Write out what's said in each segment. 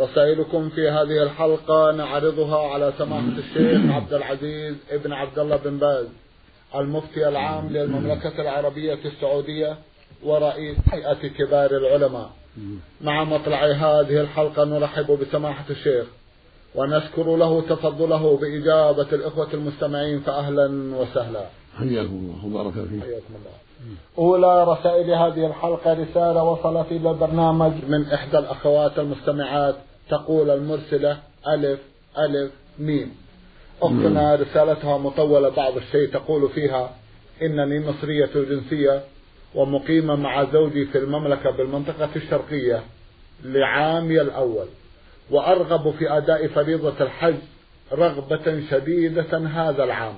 رسائلكم في هذه الحلقة نعرضها على سماحة الشيخ عبد العزيز ابن عبد الله بن باز المفتي العام للمملكة العربية السعودية ورئيس هيئة كبار العلماء. مع مطلع هذه الحلقة نرحب بسماحة الشيخ ونشكر له تفضله بإجابة الإخوة المستمعين فأهلا وسهلا. حياكم الله وبارك فيك. حياكم الله. أولى رسائل هذه الحلقة رسالة وصلت إلى البرنامج. من إحدى الأخوات المستمعات تقول المرسلة ألف ألف ميم. أختنا رسالتها مطولة بعض الشيء تقول فيها إنني مصرية الجنسية ومقيمة مع زوجي في المملكة بالمنطقة الشرقية لعامي الأول وأرغب في أداء فريضة الحج رغبة شديدة هذا العام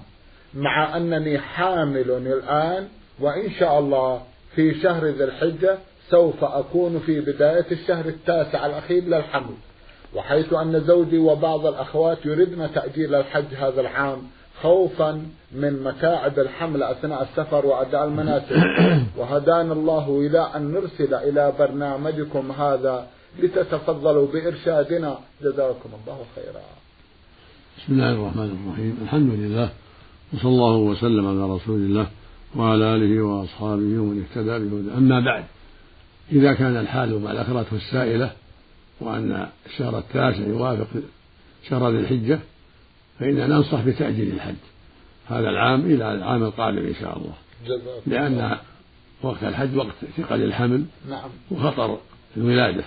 مع أنني حامل الآن وإن شاء الله في شهر ذي الحجة سوف أكون في بداية الشهر التاسع الأخير للحمل. وحيث أن زوجي وبعض الأخوات يردن تأجيل الحج هذا العام خوفا من متاعب الحمل أثناء السفر وأداء المناسك. وهدانا الله إلى أن نرسل إلى برنامجكم هذا لتتفضلوا بإرشادنا. جزاكم الله خيرا. بسم الله الرحمن الرحيم. الحمد لله وصلى الله وسلم على رسول الله. وعلى آله وأصحابه ومن اهتدى بهدى أما بعد إذا كان الحال ما ذكرته السائلة وأن الشهر التاسع يوافق شهر ذي الحجة فإننا ننصح بتأجيل الحج هذا العام إلى العام القادم إن شاء الله. لأن وقت الحج وقت ثقل الحمل نعم. وخطر الولادة.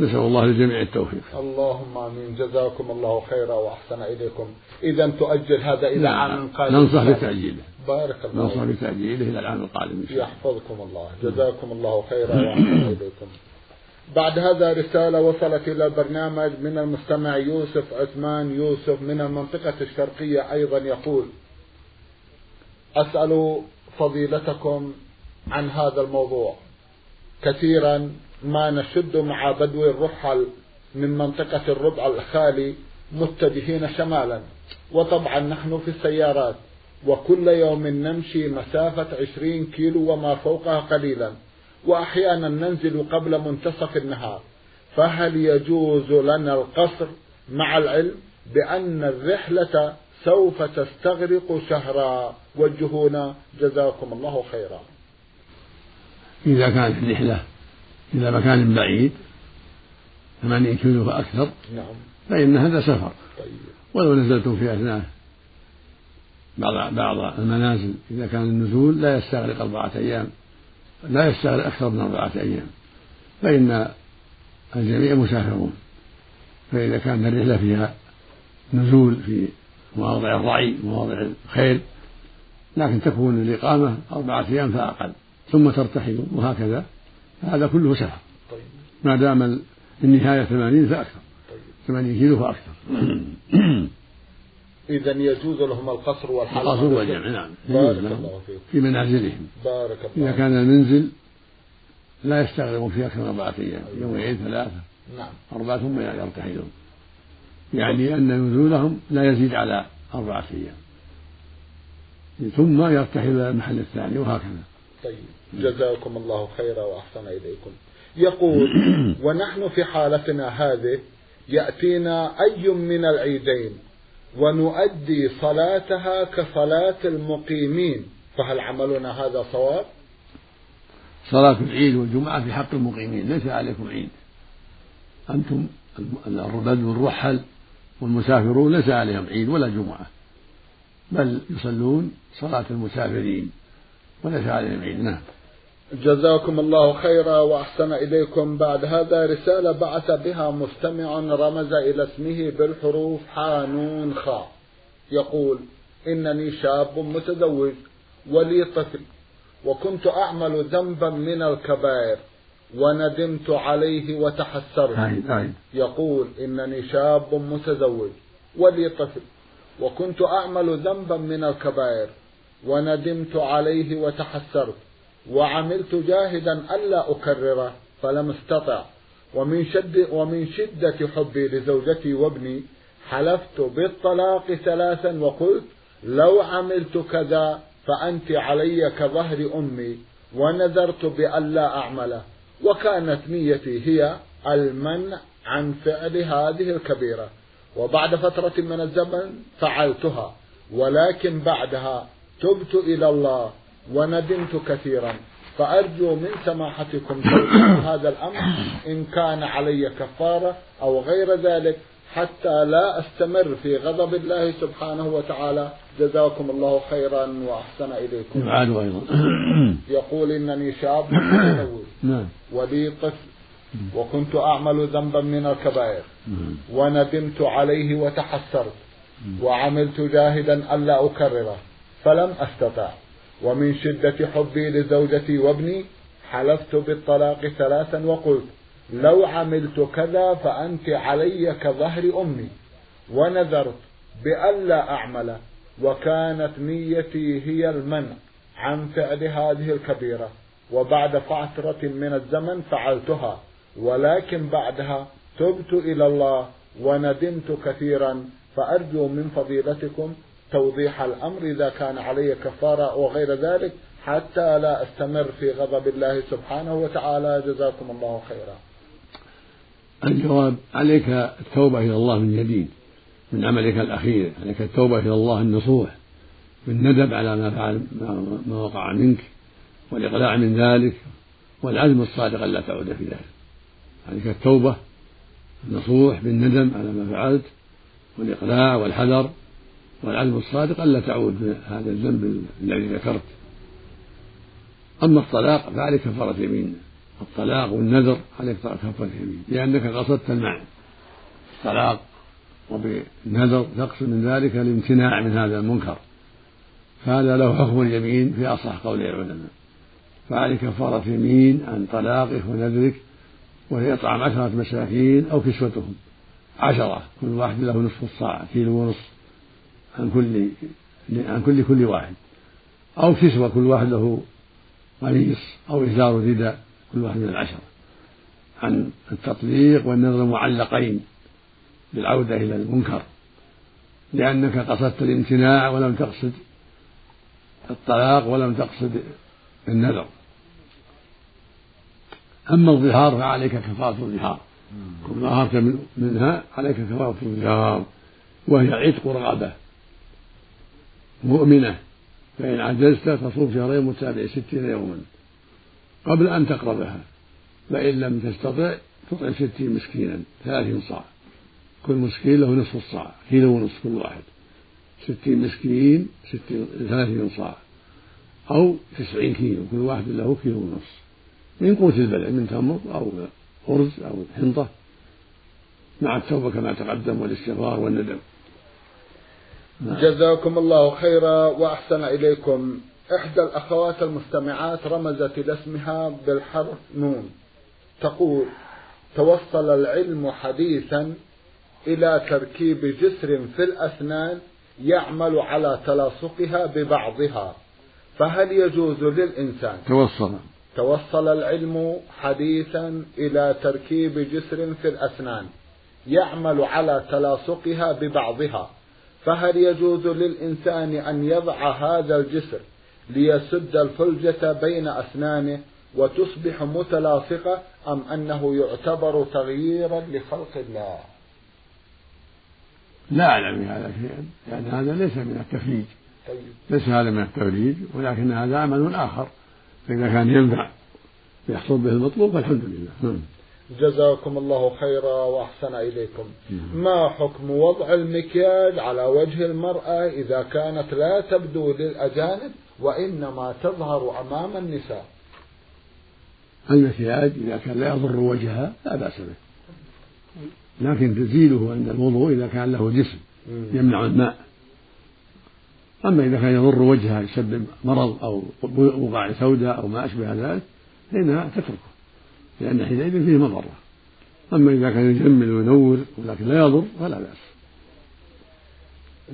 نسأل الله للجميع التوفيق. اللهم آمين. جزاكم الله خيرا وأحسن إليكم. إذا تؤجل هذا إلى نعم. عام قادم ننصح بتأجيله. بارك الله ننصح بتأجيله إلى العام القادم إن شاء الله. يحفظكم الله. جزاكم الله خيرا وأحسن إليكم. بعد هذا رسالة وصلت إلى البرنامج من المستمع يوسف عثمان. يوسف من المنطقة الشرقية أيضا يقول أسأل فضيلتكم عن هذا الموضوع. كثيرا ما نشد مع بدو الرحل من منطقة الربع الخالي متجهين شمالا. وطبعا نحن في السيارات. وكل يوم نمشي مسافة عشرين كيلو وما فوقها قليلا. وأحيانا ننزل قبل منتصف النهار. فهل يجوز لنا القصر مع العلم بأن الرحلة سوف تستغرق شهرا؟ وجهونا. جزاكم الله خيرا. إذا كانت الرحلة إلى مكان بعيد ثمانين كيلو فأكثر نعم. فإن هذا سفر. طيب. ولو نزلتم في أثناء بعض بعض المنازل إذا كان النزول لا يستغرق أربعة أيام لا يستغرق أكثر من أربعة أيام فإن الجميع مسافرون. فإذا كان الرحلة فيها نزول في مواضع الرعي مواضع الخيل لكن تكون الإقامة أربعة أيام فأقل ثم ترتحلون وهكذا هذا كله سفر. طيب. ما دام النهاية ثمانين فأكثر طيب. ثمانين كيلو فأكثر. إذا يجوز لهم القصر والحلقة. القصر والجمع نعم. بارك يجوز لهم. في منازلهم. بارك الله إذا كان المنزل لا يستغرقون فيه أكثر من أربعة أيام يومين ثلاثة. نعم. أربعة ثم يرتحلون يعني أن نزولهم لا يزيد على أربعة أيام. ثم يرتحل إلى المحل الثاني وهكذا. طيب. جزاكم الله خيرا وأحسن إليكم. يقول ونحن في حالتنا هذه يأتينا أي من العيدين؟ ونؤدي صلاتها كصلاة المقيمين فهل عملنا هذا صواب؟ صلاة العيد والجمعة في حق المقيمين ليس عليكم عيد. أنتم البدو الرحل والمسافرون ليس عليهم عيد ولا جمعة. بل يصلون صلاة المسافرين وليس عليهم عيد. نعم. جزاكم الله خيرا وأحسن إليكم. بعد هذا رسالة بعث بها مستمع رمز إلى اسمه بالحروف حانون خاء. يقول إنني شاب متزوج ولي طفل وكنت أعمل ذنبا من الكبائر وندمت عليه وتحسرت. يقول إنني شاب متزوج ولي طفل وكنت أعمل ذنبا من الكبائر وندمت عليه وتحسرت. وعملت جاهدا ألا أكرره فلم استطع. ومن شد ومن شدة حبي لزوجتي وابني حلفت بالطلاق ثلاثا وقلت لو عملت كذا فأنت علي كظهر أمي ونذرت بألا أعمله وكانت نيتي هي المنع عن فعل هذه الكبيرة. وبعد فترة من الزمن فعلتها ولكن بعدها تبت إلى الله وندمت كثيرا. فأرجو من سماحتكم هذا الأمر إن كان علي كفارة أو غير ذلك حتى لا أستمر في غضب الله سبحانه وتعالى. جزاكم الله خيرا وأحسن إليكم. أيضا. يقول إنني شاب نعم. ولي طفل. وكنت أعمل ذنبا من الكبائر. وندمت عليه وتحسرت. وعملت جاهدا ألا أكرره. فلم أستطع. ومن شدة حبي لزوجتي وابني حلفت بالطلاق ثلاثا وقلت لو عملت كذا فأنت علي كظهر أمي. ونذرت بألا أعمل وكانت نيتي هي المنع عن فعل هذه الكبيرة. وبعد فترة من الزمن فعلتها ولكن بعدها تبت إلى الله وندمت كثيرا فأرجو من فضيلتكم توضيح الأمر إذا كان علي كفارة وغير ذلك حتى لا أستمر في غضب الله سبحانه وتعالى. جزاكم الله خيرا. الجواب عليك التوبة إلى الله من جديد من عملك الأخير عليك التوبة إلى الله النصوح بالندب على ما فعل ما وقع منك والإقلاع من ذلك والعزم الصادق ألا تعود في ذلك. عليك التوبة النصوح بالندم على ما فعلت والإقلاع والحذر والعزم الصادق ألا تعود هذا الذنب الذي ذكرت. أما الطلاق فعليك كفارة يمين. الطلاق والنذر عليك كفارة يمين. لأنك قصدت المعنى. الطلاق وبالنذر تقصد من ذلك الامتناع من هذا المنكر. فهذا له حكم اليمين في أصح قول العلماء. فعليك كفارة يمين عن طلاقه ونذرك وهي إطعام عشرة مساكين أو كسوتهم. عشرة. كل واحد له نصف الصاع كيلو ونصف. عن كل عن كل كل واحد. أو كسوة كل واحد له قميص أو إزار رداء كل واحد من العشرة. عن التطليق والنذر المعلقين بالعودة إلى المنكر. لأنك قصدت الامتناع ولم تقصد الطلاق ولم تقصد النذر. أما الظهار فعليك كفارة الظهار. كل ظهرت منها عليك كفارة الظهار. وهي عتق رغبة. مؤمنة فإن عجزت فصوم شهرين متابع ستين يوما قبل أن تقربها فإن لم تستطع تطعم ستين مسكينا ثلاثين صاع. كل مسكين له نصف الصاع كيلو ونصف كل واحد. ستين مسكين ستين ثلاثين صاع. أو تسعين كيلو كل واحد له كيلو ونصف. من قوت البلد من تمر أو أرز أو حنطة مع التوبة كما تقدم والاستغفار والندم. جزاكم الله خيرا وأحسن إليكم. إحدى الأخوات المستمعات رمزت إلى اسمها بالحرف نون. تقول توصل العلم حديثا إلى تركيب جسر في الأسنان يعمل على تلاصقها ببعضها. فهل يجوز للإنسان؟ توصل. توصل العلم حديثا إلى تركيب جسر في الأسنان يعمل على تلاصقها ببعضها. فهل يجوز للإنسان أن يضع هذا الجسر ليسد الفلجة بين أسنانه وتصبح متلاصقة أم أنه يعتبر تغييرا لخلق الله لا أعلم بهذا شيئا يعني هذا ليس من التفليج طيب. ليس هذا من التفليج ولكن هذا عمل آخر فإذا كان ينفع يحصل به المطلوب فالحمد لله نعم. جزاكم الله خيرا وأحسن إليكم. ما حكم وضع المكياج على وجه المرأة إذا كانت لا تبدو للأجانب وإنما تظهر أمام النساء؟ المكياج إذا كان لا يضر وجهها لا بأس به. لكن تزيله عند الوضوء إذا كان له جسم يمنع الماء. أما إذا كان يضر وجهها يسبب مرض أو بقع سوداء أو ما أشبه ذلك فإنها تتركه. لأن حينئذ فيه مضرة. أما إذا كان يجمل وينور ولكن لا يضر فلا بأس.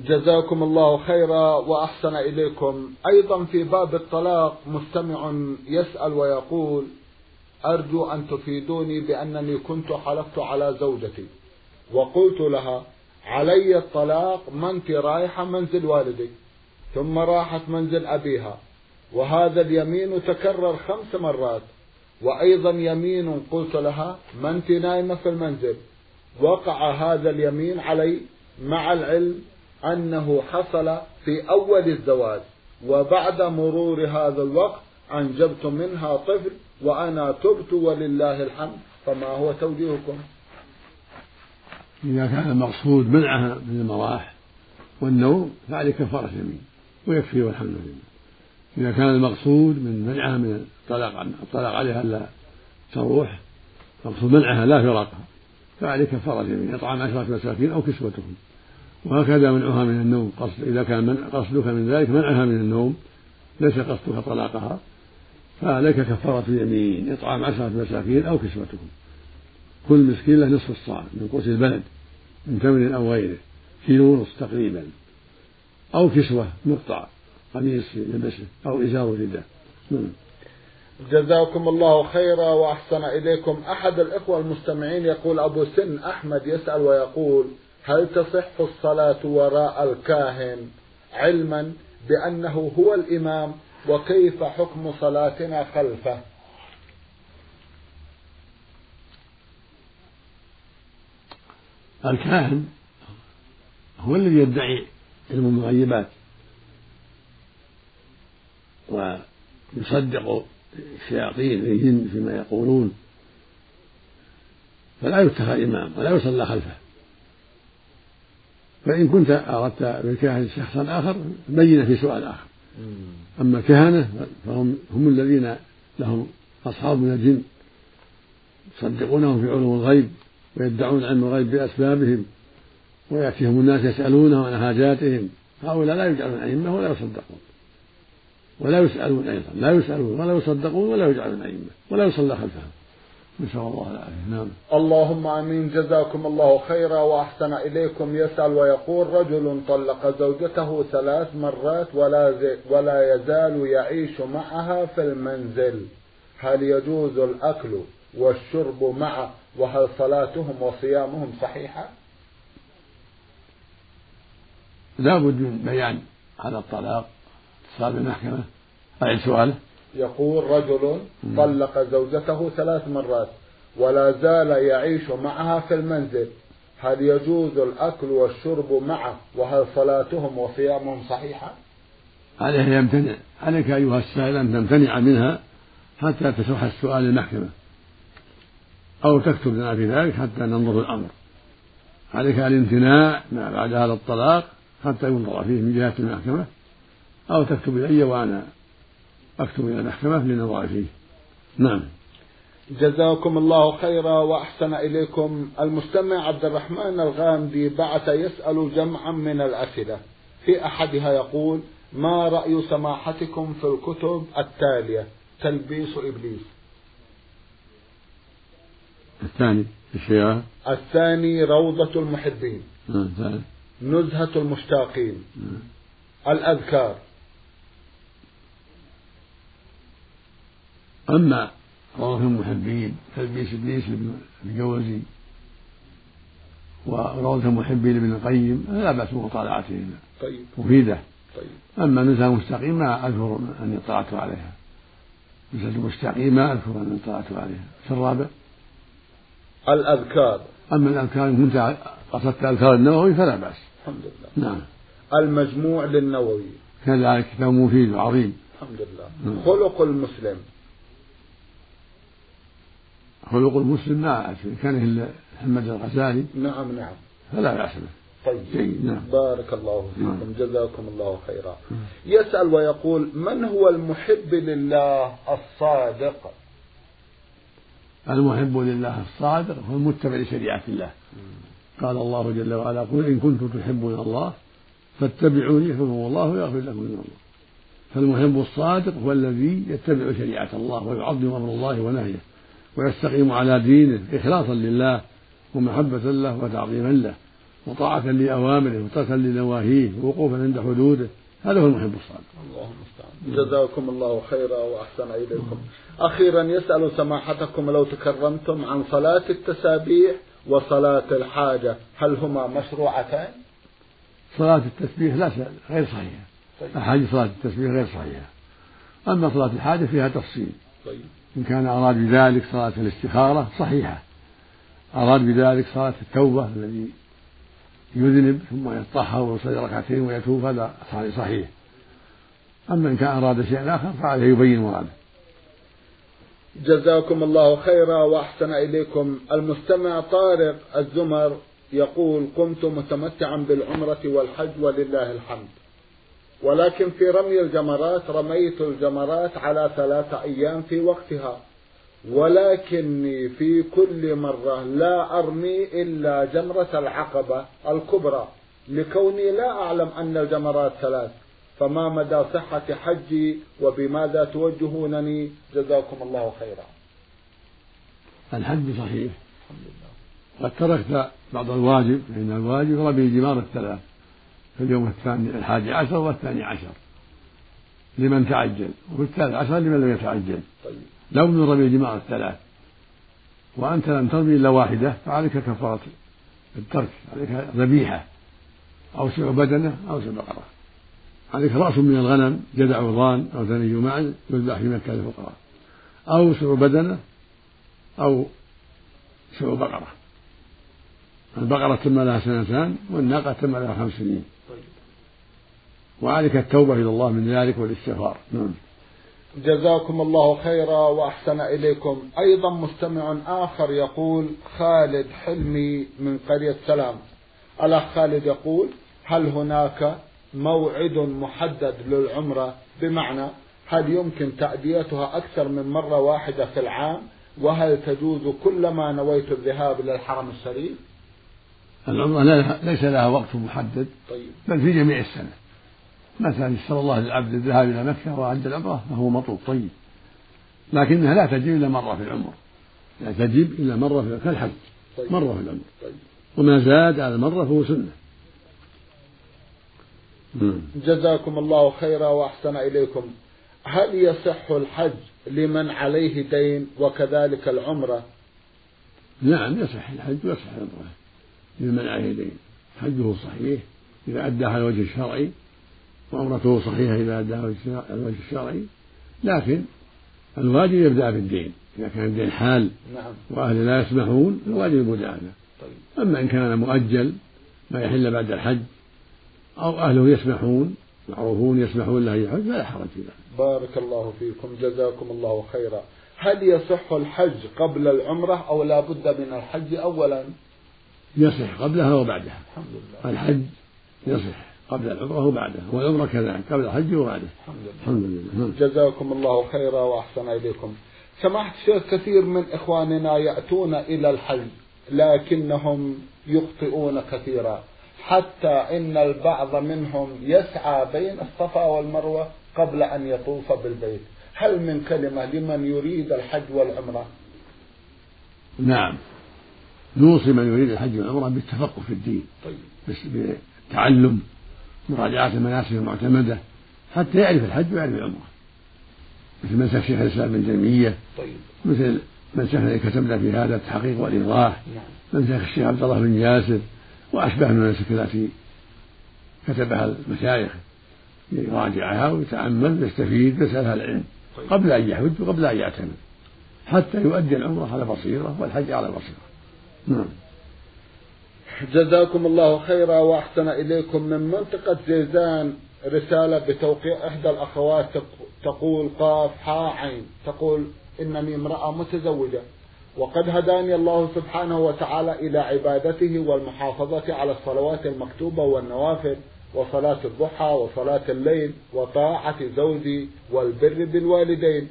جزاكم الله خيرا وأحسن إليكم. أيضا في باب الطلاق مستمع يسأل ويقول أرجو أن تفيدوني بأنني كنت حلفت على زوجتي. وقلت لها علي الطلاق ما انت رايحة منزل والدك ثم راحت منزل أبيها. وهذا اليمين تكرر خمس مرات. وأيضا يمين قلت لها ما أنت نايمة في المنزل. وقع هذا اليمين علي مع العلم أنه حصل في أول الزواج وبعد مرور هذا الوقت أنجبت منها طفل وأنا تبت ولله الحمد فما هو توجيهكم؟ إذا كان المقصود منعها من المراح والنوم فعليه كفارة يمين ويكفي والحمد لله. إذا كان المقصود من منعها من الطلاق الطلاق عليها ألا تروح مقصود منعها لا فراقها فعليه كفارة يمين إطعام عشرة مساكين أو كسوتهم. وهكذا منعها من النوم. قصد إذا كان من قصدك من ذلك منعها من النوم. ليس قصدك طلاقها. فعليك كفارة يمين إطعام عشرة مساكين أو كسوتهم. كل مسكين له نصف الصاع من قوت البلد من تمر أو غيره. كيلو ونصف تقريبا. أو كسوة مقطع قميص يلبسه أو إزار رداء نعم. جزاكم الله خيرا وأحسن إليكم. أحد الإخوة المستمعين يقول أبو سن أحمد يسأل ويقول هل تصح الصلاة وراء الكاهن علما بأنه هو الإمام وكيف حكم صلاتنا خلفه؟ الكاهن هو الذي يدعي علم المغيبات. ويصدق الشياطين الجن فيما يقولون فلا يتخذ إمام ولا يصلى خلفه. فإن كنت أردت بالكاهن شخصا آخر بين في سؤال آخر. أما الكهنة فهم هم الذين لهم أصحاب من الجن يصدقونهم في علوم الغيب ويدعون علم الغيب بأسبابهم ويأتيهم الناس يسألونهم عن حاجاتهم. هؤلاء لا يجعلون أئمة ولا يصدقون. ولا يسألون أيضا لا يسألون ولا يصدقون ولا يجعلون أئمة ولا يصلى خلفهم. نسأل الله العافية. نعم. اللهم آمين. جزاكم الله خيرا وأحسن إليكم. يسأل ويقول رجل طلق زوجته ثلاث مرات ولا ولا يزال يعيش معها في المنزل. هل يجوز الأكل والشرب معه؟ وهل صلاتهم وصيامهم صحيحة؟ لا بد من بيان هذا الطلاق. اتصال المحكمه أعد سؤاله يقول رجل طلق زوجته ثلاث مرات ولا زال يعيش معها في المنزل. هل يجوز الأكل والشرب معه؟ وهل صلاتهم وصيامهم صحيحة؟ عليه يمتنع. عليك أيها السائل أن تمتنع منها حتى تشرح السؤال للمحكمة. أو تكتب لنا في ذلك حتى ننظر الأمر. عليك الامتناع ما بعد هذا الطلاق حتى ينظر فيه من جهة المحكمة. أو تكتب إلي وأنا أكتب إلى المحكمة للنظر فيه. نعم. جزاكم الله خيرا وأحسن إليكم. المستمع عبد الرحمن الغامدي بعث يسأل جمعا من الأسئلة. في أحدها يقول ما رأي سماحتكم في الكتب التالية؟ تلبيس إبليس. الثاني الشيعة. الثاني روضة المحبين. الثالث. نزهة المشتاقين. الأذكار. أما روضة المحبين تلبيس إبليس الجوزي وروضة المحبين لابن القيم لا بأس بمطالعتهما طيب. مفيدة. طيب. أما نزهة المستقيم ما أذكر أني اطلعت عليها. نزهة المستقيم ما أذكر أني اطلعت عليها. في الرابع؟ الأذكار. أما الأذكار إن كنت قصدت أذكار النووي فلا بأس. الحمد لله. نعم. المجموع للنووي. كذلك كتاب مفيد وعظيم. الحمد لله. نعم. خلق المسلم. خلق المسلم ما كان إلا محمد الغزالي. نعم نعم. فلا به. طيب. جيد نعم. بارك الله فيكم نعم. جزاكم الله خيرا. يسأل ويقول من هو المحب لله الصادق؟ المحب لله الصادق هو المتبع لشريعة الله. قال الله جل وعلا قل إن كنتم تحبون الله فاتبعوني يحبكم الله ويغفر لكم من الله فالمحب الصادق هو الذي يتبع شريعة الله ويعظم أمر الله ونهيه. ويستقيم على دينه إخلاصا لله ومحبة له وتعظيما له وطاعة لأوامره وتركا لنواهيه ووقوفا عند حدوده. هذا هو المحب الصادق. الله المستعان. جزاكم الله خيرا وأحسن إليكم. أخيرا يسأل سماحتكم لو تكرمتم عن صلاة التسابيح وصلاة الحاجة هل هما مشروعتان؟ صلاة التسبيح لا غير صحيحة طيب. أحاديث صلاة التسبيح غير صحيحة. أما صلاة الحاجة فيها تفصيل. طيب. إن كان أراد بذلك صلاة الاستخارة صحيحة. أراد بذلك صلاة التوبة الذي يذنب ثم يتطهر ويصلي ركعتين ويتوب هذا صحيح. أما إن كان أراد شيئا آخر فعليه يبين مراده. جزاكم الله خيرا وأحسن إليكم. المستمع طارق الزمر يقول قمت متمتعا بالعمرة والحج ولله الحمد. ولكن في رمي الجمرات رميت الجمرات على ثلاثة أيام في وقتها. ولكني في كل مرة لا أرمي إلا جمرة العقبة الكبرى. لكوني لا أعلم أن الجمرات ثلاث فما مدى صحة حجي وبماذا توجهونني؟ جزاكم الله خيرا. الحج صحيح. قد تركت بعض الواجب فإن الواجب رمي جمار الثلاث. في اليوم الثاني الحادي عشر والثاني عشر لمن تعجل وفي الثالث عشر لمن لم يتعجل. طيب. لو من رمي الجمار الثلاث وأنت لم ترمي إلا واحدة فعليك كفارة الترك عليك ذبيحة أو سبع بدنة أو سبع بقرة. عليك رأس من الغنم جدع ضان أو ثني معا يذبح في مكة للفقراء. أو سبع بدنة أو سبع بقرة. البقرة تم لها سنتان والناقة تم لها خمس سنين. وعليك التوبة إلى الله من ذلك والاستغفار. نعم. جزاكم الله خيرا وأحسن إليكم. أيضا مستمع آخر يقول خالد حلمي من قرية سلام. الأخ خالد يقول هل هناك موعد محدد للعمرة؟ بمعنى هل يمكن تأديتها أكثر من مرة واحدة في العام؟ وهل تجوز كلما نويت الذهاب إلى الحرم الشريف العمرة ليس لها وقت محدد طيب. بل في جميع السنة. مثلا يسر الله للعبد الذهاب إلى مكة وعند العمرة فهو مطلوب طيب. لكنها لا تجب إلا مرة في العمر. لا تجب إلا مرة في كالحج طيب. مرة في العمر. طيب. وما زاد على المرة فهو سنة. جزاكم الله خيرا وأحسن إليكم. هل يصح الحج لمن عليه دين وكذلك العمرة؟ نعم يصح الحج ويصح العمرة لمن عليه دين. حجه صحيح إذا أدى على الوجه الشرعي. وعمرته صحيحة إذا على الوجه الشرعي. لكن الواجب يبدأ بالدين. إذا كان الدين حال نعم. وأهله لا يسمحون الواجب المدافع طيب. أما إن كان مؤجل ما يحل بعد الحج أو أهله يسمحون معروفون يسمحون له يحج فلا حرج في ذلك. بارك الله فيكم جزاكم الله خيرا. هل يصح الحج قبل العمرة أو لا بد من الحج أولا؟ يصح قبلها وبعدها. الحمد لله. الحج يصح. قبل العمرة وبعدها والعمرة كذلك قبل الحج وبعده الحمد لله, الحمد لله. جزاكم الله خيرا وأحسن إليكم. سمحت الشيخ كثير من إخواننا يأتون إلى الحج لكنهم يخطئون كثيرا. حتى إن البعض منهم يسعى بين الصفا والمروة قبل أن يطوف بالبيت. هل من كلمة لمن يريد الحج والعمرة؟ نعم. نوصي من يريد الحج والعمرة بالتفقه في الدين طيب. بس بالتعلم مراجعة المناسك المعتمدة حتى يعرف الحج ويعرف العمرة مثل منسك شيخ الإسلام ابن تيمية طيب. مثل منسك الذي كتبنا في هذا التحقيق والإيضاح نعم. منسك الشيخ عبد الله بن ياسر وأشبه من المناسك التي كتبها المشايخ يراجعها ويتأمل ويستفيد ويسألها العلم طيب. قبل أن يحج وقبل أن يعتمد حتى يؤدي العمرة على بصيرة والحج على بصيرة نعم جزاكم الله خيرا وأحسن إليكم من منطقة جيزان رسالة بتوقيع إحدى الأخوات تقول قاف حاء عين. تقول إنني امرأة متزوجة وقد هداني الله سبحانه وتعالى إلى عبادته والمحافظة على الصلوات المكتوبة والنوافل وصلاة الضحى وصلاة الليل وطاعة زوجي والبر بالوالدين.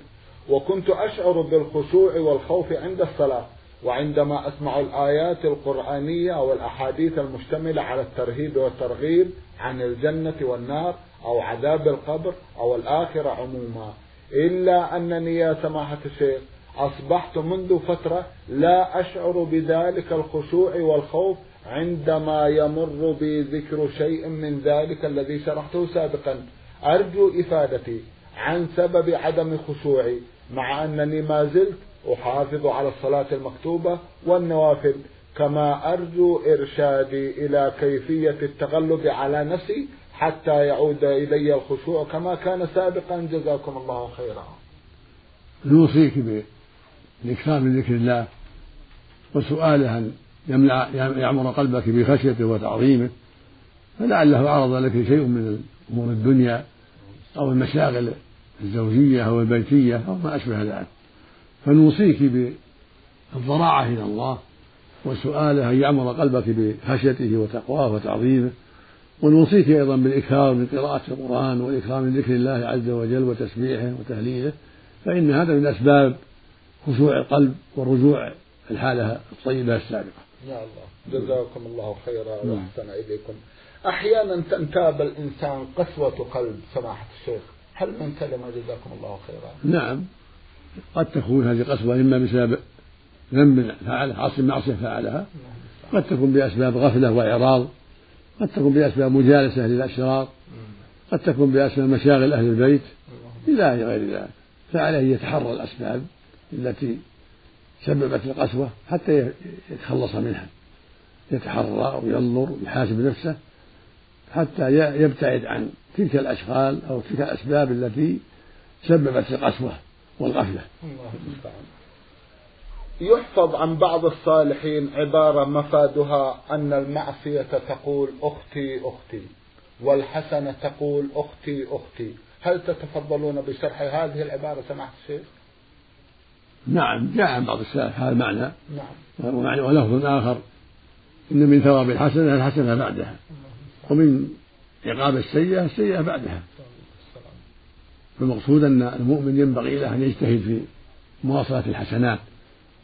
وكنت أشعر بالخشوع والخوف عند الصلاة. وعندما أسمع الآيات القرآنية أو الأحاديث المشتملة على الترهيب والترغيب عن الجنة والنار أو عذاب القبر أو الآخرة عموما إلا أنني يا سماحة الشيخ أصبحت منذ فترة لا أشعر بذلك الخشوع والخوف عندما يمر بي ذكر شيء من ذلك الذي شرحته سابقا. أرجو إفادتي عن سبب عدم خشوعي مع أنني ما زلت أحافظ على الصلاة المكتوبة والنوافل كما أرجو إرشادي إلى كيفية التغلب على نفسي حتى يعود إلي الخشوع كما كان سابقا. جزاكم الله خيرا. نوصيك بالإكثار من ذكر الله وسؤاله أن يمنع يعمر قلبك بخشيته وتعظيمه؟ فلعله عرض لك شيء من أمور الدنيا أو المشاغل الزوجية أو البيتية أو ما أشبه ذلك. فنوصيك بالضراعة إلى الله وسؤاله أن يعمر قلبك بخشيته وتقواه وتعظيمه. ونوصيك أيضا بالإكثار من قراءة القرآن والإكثار من ذكر الله عز وجل وتسبيحه وتهليله فإن هذا من أسباب خشوع القلب ورجوع الحالة الطيبة السابقة. يا الله جزاكم الله خيرا نعم. وأحسن إليكم. أحيانا تنتاب الإنسان قسوة قلب سماحة الشيخ هل من كلمة جزاكم الله خيرا؟ نعم. قد تكون هذه قسوة إما بسبب ذنب فعله عصي معصية فعلها قد تكون بأسباب غفلة وإعراض قد تكون بأسباب مجالسة للأشرار قد تكون بأسباب مشاغل أهل البيت إلى غير ذلك. فعليه يتحرى الأسباب التي سببت القسوة حتى يتخلص منها. يتحرى وينظر ويحاسب نفسه حتى يبتعد عن تلك الأشغال أو تلك الأسباب التي سببت القسوة. والغفلة يحفظ عن بعض الصالحين عبارة مفادها أن المعصية تقول أختي أختي. والحسنة تقول أختي أختي. هل تتفضلون بشرح هذه العبارة سماحة الشيخ؟ نعم جاء عن بعض السلف هذا المعنى نعم. ومعنى ولفظ آخر. إن من ثواب الحسنة الحسنة بعدها. ومن عقاب السيئة السيئة بعدها. فالمقصود أن المؤمن ينبغي له أن يجتهد في مواصلة الحسنات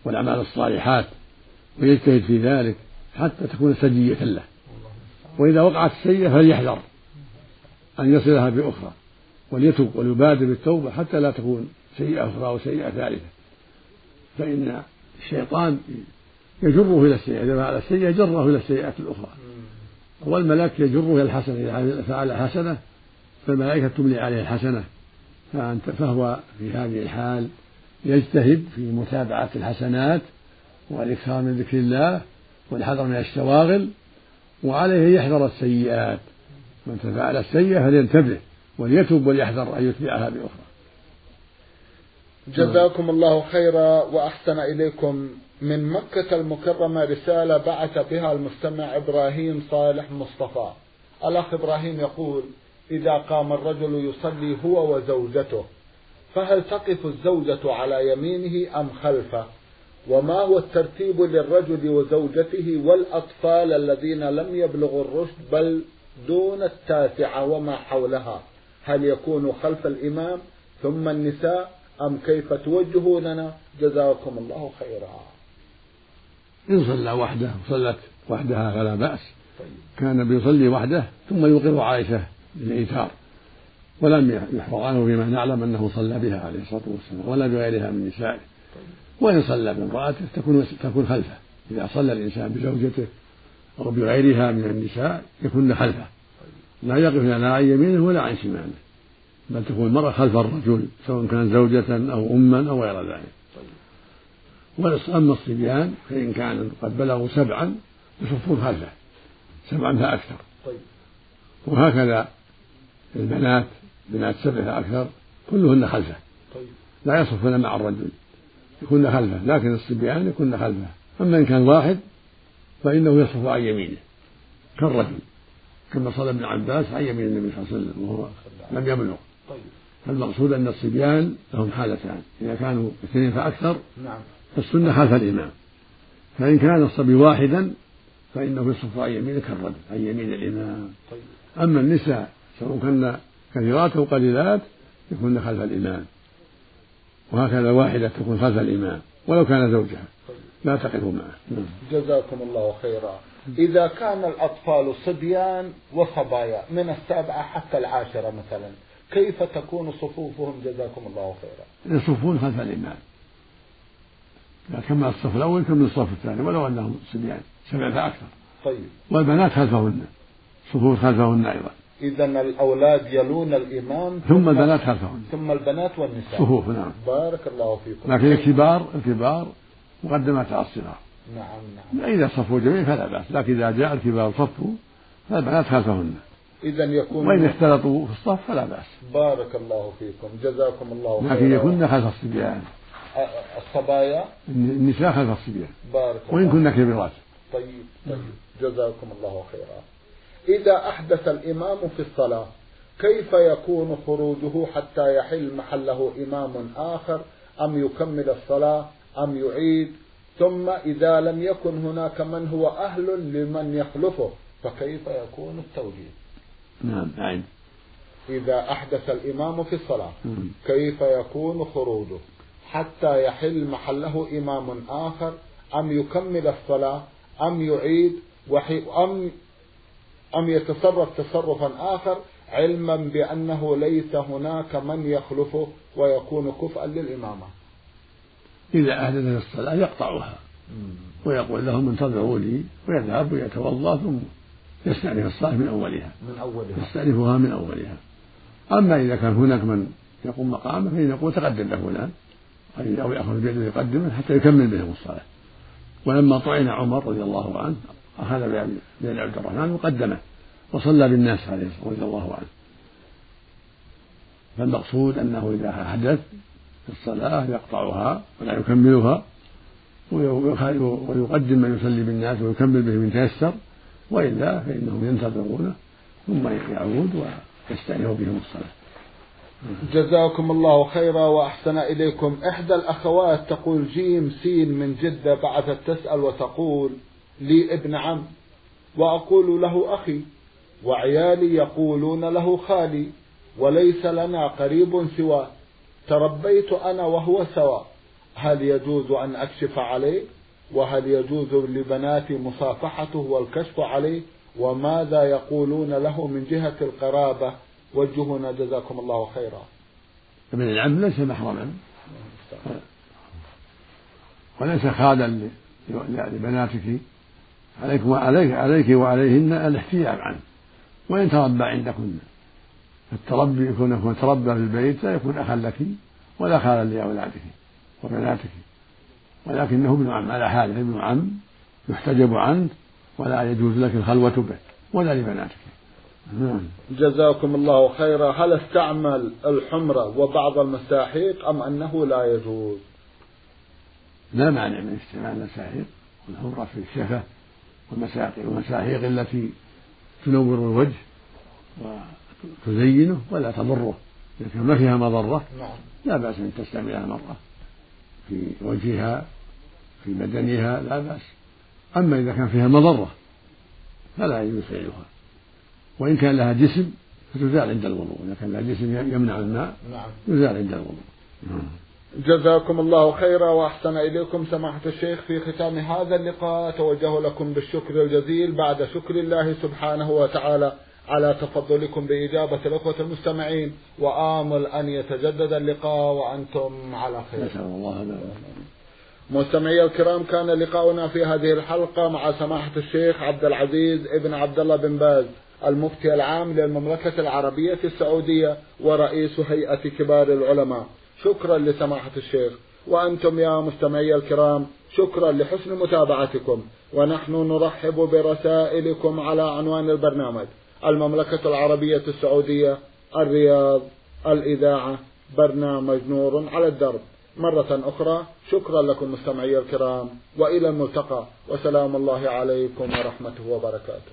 والأعمال الصالحات ويجتهد في ذلك حتى تكون سجية له. وإذا وقعت السيئة فليحذر أن يصلها بأخرى وليتوب وليبادر بالتوبة حتى لا تكون سيئة أخرى أو سيئة ثالثة. فإن الشيطان يجره إلى السيئة إذا فعل السيئة جره إلى السيئات الأخرى. والملك يجره إلى الحسنة إذا فعل حسنة فالملائكة تملي عليه الحسنة. فهو في هذه الحال يجتهد في متابعة الحسنات والإكثار من ذكر الله والحذر من الشواغل وعليه يحذر السيئات. من فعل السيئة فلينتبه وليتوب وليحذر أن يتبعها بأخرى. جزاكم الله خيرا وأحسن إليكم. من مكة المكرمة رسالة بعث بها المستمع إبراهيم صالح مصطفى. الأخ إبراهيم يقول إذا قام الرجل يصلي هو وزوجته فهل تقف الزوجة على يمينه أم خلفه؟ وما هو الترتيب للرجل وزوجته والأطفال الذين لم يبلغوا الرشد بل دون التاسعة وما حولها؟ هل يكون خلف الإمام ثم النساء أم كيف توجهوننا؟ جزاكم الله خيرا. إن صلى وحده وصلت وحدها فلا بأس. طيب. كان بيصلي وحده ثم يوقظ عائشة. بالإيثار ولم يحفظ عنه فيما نعلم أنه صلى بها عليه الصلاة والسلام ولا بغيرها من نسائه. وإن صلى بامرأته تكون تكون خلفه. إذا صلى الإنسان بزوجته أو بغيرها من النساء يكون خلفه. لا يقف لا عن يمينه ولا عن شماله. بل تكون المرأة خلف الرجل سواء كان زوجة أو أما أو غير ذلك. وأما الصبيان فإن كانوا قد بلغوا سبعا يصفون خلفه. سبعا فأكثر. طيب. وهكذا البنات بنات سبع فأكثر كلهن خلفة طيب. لا يصفن مع الرجل يكون خلفة لكن الصبيان يكون خلفة أما إن كان واحد فإنه يصف عن يمينه كالرجل كما صلى ابن عباس عن يمين النبي صلى الله عليه وسلم وهو لم يبلغ طيب. فالمقصود أن الصبيان لهم حالتان إذا كانوا اثنين فأكثر نعم فالسنة خلف الإمام فإن كان الصبي واحدا فإنه يصف عن يمينه كالرجل عن يمين الإمام طيب. أما النساء سواء كن كثيرات أو قليلات يكون خلف الإمام وهكذا واحدة تكون خلف الإمام ولو كان زوجها. لا تقف معه. نعم. جزاكم الله خيرا. إذا كان الأطفال صبيان وصبايا من السابعة حتى العاشرة مثلا كيف تكون صفوفهم؟ جزاكم الله خيرا. يصفون خلف الإمام إذا كمل الصف الأول كمل الصف الثاني ولو أنهم صبيان سبعة فأكثر طيب. والبنات خلفهن. صفوف خلفهن أيضا. إذا الأولاد يلون الإمام ثم البنات خلفهن ثم البنات والنساء. صفوف نعم. بارك الله فيكم. لكن الكبار الكبار مقدمات على الصغار نعم نعم. إذا صفوا جميعا فلا بأس لكن إذا جاء الكبار صفوا فالبنات خلفهن إذا يكون وإن اختلطوا في الصف فلا بأس. بارك الله فيكم. جزاكم الله خيرا. لكن يكن خلف الصبيان. الصبايا؟ النساء خلف الصبيان. بارك وإن الله كن كبيرات. طيب طيب. جزاكم الله خيرا. إذا أحدث الإمام في الصلاة كيف يكون خروجه حتى يحل محله إمام آخر؟ أم يكمل الصلاة؟ أم يعيد؟ ثم إذا لم يكن هناك من هو أهل لمن يخلفه فكيف يكون التوجيه؟ نعم نعم. إذا أحدث الإمام في الصلاة. كيف يكون خروجه؟ حتى يحل محله إمام آخر؟ أم يكمل الصلاة؟ أم يعيد؟ وحي أم أم يتصرف تصرفا آخر علما بأنه ليس هناك من يخلفه ويكون كفءا للإمامة. إذا أحدث في الصلاة يقطعها. ويقول لهم انتظروا لي ويذهب ويتوضأ ثم يستأنف الصلاة من أولها. من أولها. يستأنفها من أولها. أما إذا كان هناك من يقوم مقامه فإن يقول تقدم له فلان أو يأخذ بيده يقدمه حتى يكمل بهم الصلاة. ولما طعن عمر رضي الله عنه أخذ بيد عبد الرحمن وقدمه وصلى بالناس عليه رضي الله عنه. فالمقصود أنه إذا أحدث في الصلاة يقطعها ولا يكملها ويقدم من يصلي بالناس ويكمل به من تيسر وإلا فإنهم ينتظرونه ثم يعود ويستأنف بهم الصلاة. جزاكم الله خيرا وأحسن إليكم. إحدى الأخوات تقول جيم سين من جدة بعثت تسأل وتقول لي ابن عم وأقول له أخي وعيالي يقولون له خالي وليس لنا قريب سواه. تربيت أنا وهو سواء هل يجوز أن أكشف عليه؟ وهل يجوز لبناتي مصافحته والكشف عليه؟ وماذا يقولون له من جهة القرابة؟ وجهونا جزاكم الله خيرا. ابن العم ليس محرما. وليس خالا لبناتك. عليك وعليك عليك وعليهن الاحتياج عنه. وإن تربى عندكن. التربي يكون يكون تربى في البيت لا يكون أخا لك ولا خالا لأولادك وبناتك. ولكنه ابن عم على حاله ابن عم يحتجب عنه ولا يجوز لك الخلوة به ولا لبناتك. نعم. جزاكم الله خيرا. هل استعمل الحمرة وبعض المساحيق أم أنه لا يجوز؟ لا مانع من استعمال المساحيق. والحمرة في الشفة والمساحيق التي تنور الوجه وتزينه ولا تضره. إذا كان ما فيها مضرة نعم. لا بأس أن تستعملها مرة في وجهها في بدنها لا بأس. أما إذا كان فيها مضرة فلا يجوز فعلها. وإن كان لها جسم فتزال عند الوضوء. إذا كان لها جسم يمنع الماء نعم. يزال عند الوضوء. نعم. جزاكم الله خيرا وأحسن إليكم سماحة الشيخ في ختام هذا اللقاء أتوجه لكم بالشكر الجزيل بعد شكر الله سبحانه وتعالى على تفضلكم بإجابة الأخوة المستمعين وآمل أن يتجدد اللقاء وأنتم على خير. نسأل الله هذا مستمعي الكرام كان لقاؤنا في هذه الحلقة مع سماحة الشيخ عبد العزيز ابن عبد الله بن باز المفتي العام للمملكة العربية السعودية ورئيس هيئة كبار العلماء. شكرا لسماحة الشيخ. وأنتم يا مستمعي الكرام شكرا لحسن متابعتكم. ونحن نرحب برسائلكم على عنوان البرنامج. المملكة العربية السعودية الرياض الإذاعة برنامج نور على الدرب. مرة أخرى شكرا لكم مستمعي الكرام. وإلى الملتقى. وسلام الله عليكم ورحمته وبركاته.